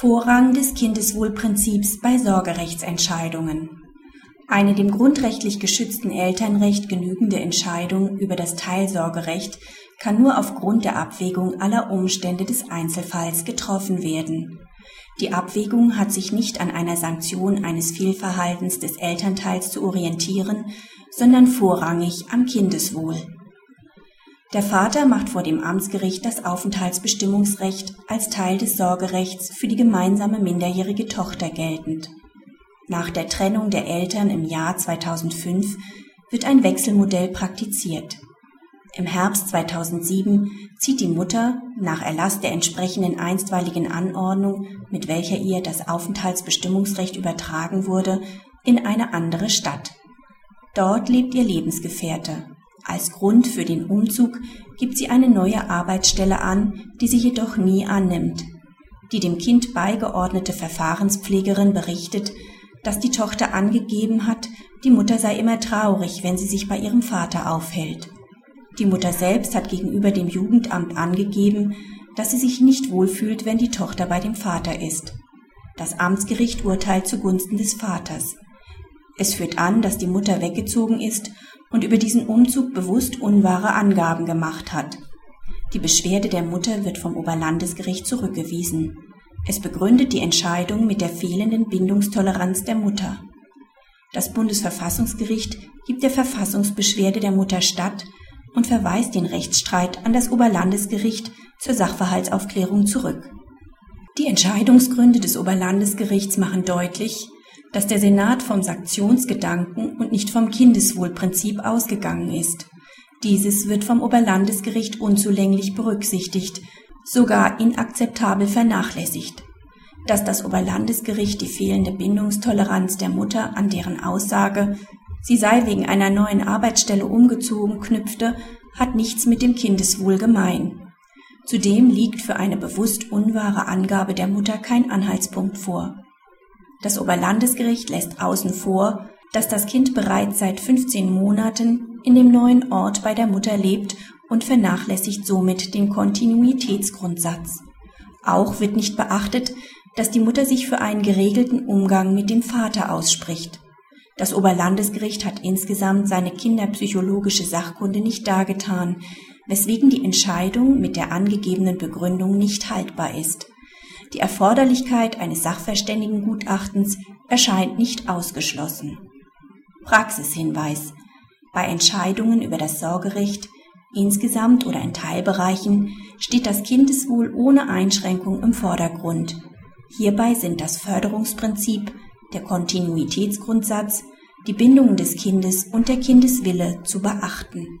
Vorrang des Kindeswohlprinzips bei Sorgerechtsentscheidungen. Eine dem grundrechtlich geschützten Elternrecht genügende Entscheidung über das Teilsorgerecht kann nur aufgrund der Abwägung aller Umstände des Einzelfalls getroffen werden. Die Abwägung hat sich nicht an einer Sanktion eines Fehlverhaltens des Elternteils zu orientieren, sondern vorrangig am Kindeswohl. Der Vater macht vor dem Amtsgericht das Aufenthaltsbestimmungsrecht als Teil des Sorgerechts für die gemeinsame minderjährige Tochter geltend. Nach der Trennung der Eltern im Jahr 2005 wird ein Wechselmodell praktiziert. Im Herbst 2007 zieht die Mutter nach Erlass der entsprechenden einstweiligen Anordnung, mit welcher ihr das Aufenthaltsbestimmungsrecht übertragen wurde, in eine andere Stadt. Dort lebt ihr Lebensgefährte, als Grund für den Umzug gibt sie eine neue Arbeitsstelle an, die sie jedoch nie annimmt. Die dem Kind beigeordnete Verfahrenspflegerin berichtet, dass die Tochter angegeben hat, die Mutter sei immer traurig, wenn sie sich bei ihrem Vater aufhält. Die Mutter selbst hat gegenüber dem Jugendamt angegeben, dass sie sich nicht wohlfühlt, wenn die Tochter bei dem Vater ist. Das Amtsgericht urteilt zugunsten des Vaters. Es führt an, dass die Mutter weggezogen ist und über diesen Umzug bewusst unwahre Angaben gemacht hat. Die Beschwerde der Mutter wird vom Oberlandesgericht zurückgewiesen. Es begründet die Entscheidung mit der fehlenden Bindungstoleranz der Mutter. Das Bundesverfassungsgericht gibt der Verfassungsbeschwerde der Mutter statt und verweist den Rechtsstreit an das Oberlandesgericht zur Sachverhaltsaufklärung zurück. Die Entscheidungsgründe des Oberlandesgerichts machen deutlich, dass der Senat vom Sanktionsgedanken und nicht vom Kindeswohlprinzip ausgegangen ist. Dieses wird vom Oberlandesgericht unzulänglich berücksichtigt, sogar inakzeptabel vernachlässigt. Dass das Oberlandesgericht die fehlende Bindungstoleranz der Mutter an deren Aussage, sie sei wegen einer neuen Arbeitsstelle umgezogen, knüpfte, hat nichts mit dem Kindeswohl gemein. Zudem liegt für eine bewusst unwahre Angabe der Mutter kein Anhaltspunkt vor. Das Oberlandesgericht lässt außen vor, dass das Kind bereits seit 15 Monaten in dem neuen Ort bei der Mutter lebt und vernachlässigt somit den Kontinuitätsgrundsatz. Auch wird nicht beachtet, dass die Mutter sich für einen geregelten Umgang mit dem Vater ausspricht. Das Oberlandesgericht hat insgesamt seine kinderpsychologische Sachkunde nicht dargetan, weswegen die Entscheidung mit der angegebenen Begründung nicht haltbar ist. Die Erforderlichkeit eines Sachverständigengutachtens erscheint nicht ausgeschlossen. Praxishinweis. Bei Entscheidungen über das Sorgerecht, insgesamt oder in Teilbereichen, steht das Kindeswohl ohne Einschränkung im Vordergrund. Hierbei sind das Förderungsprinzip, der Kontinuitätsgrundsatz, die Bindungen des Kindes und der Kindeswille zu beachten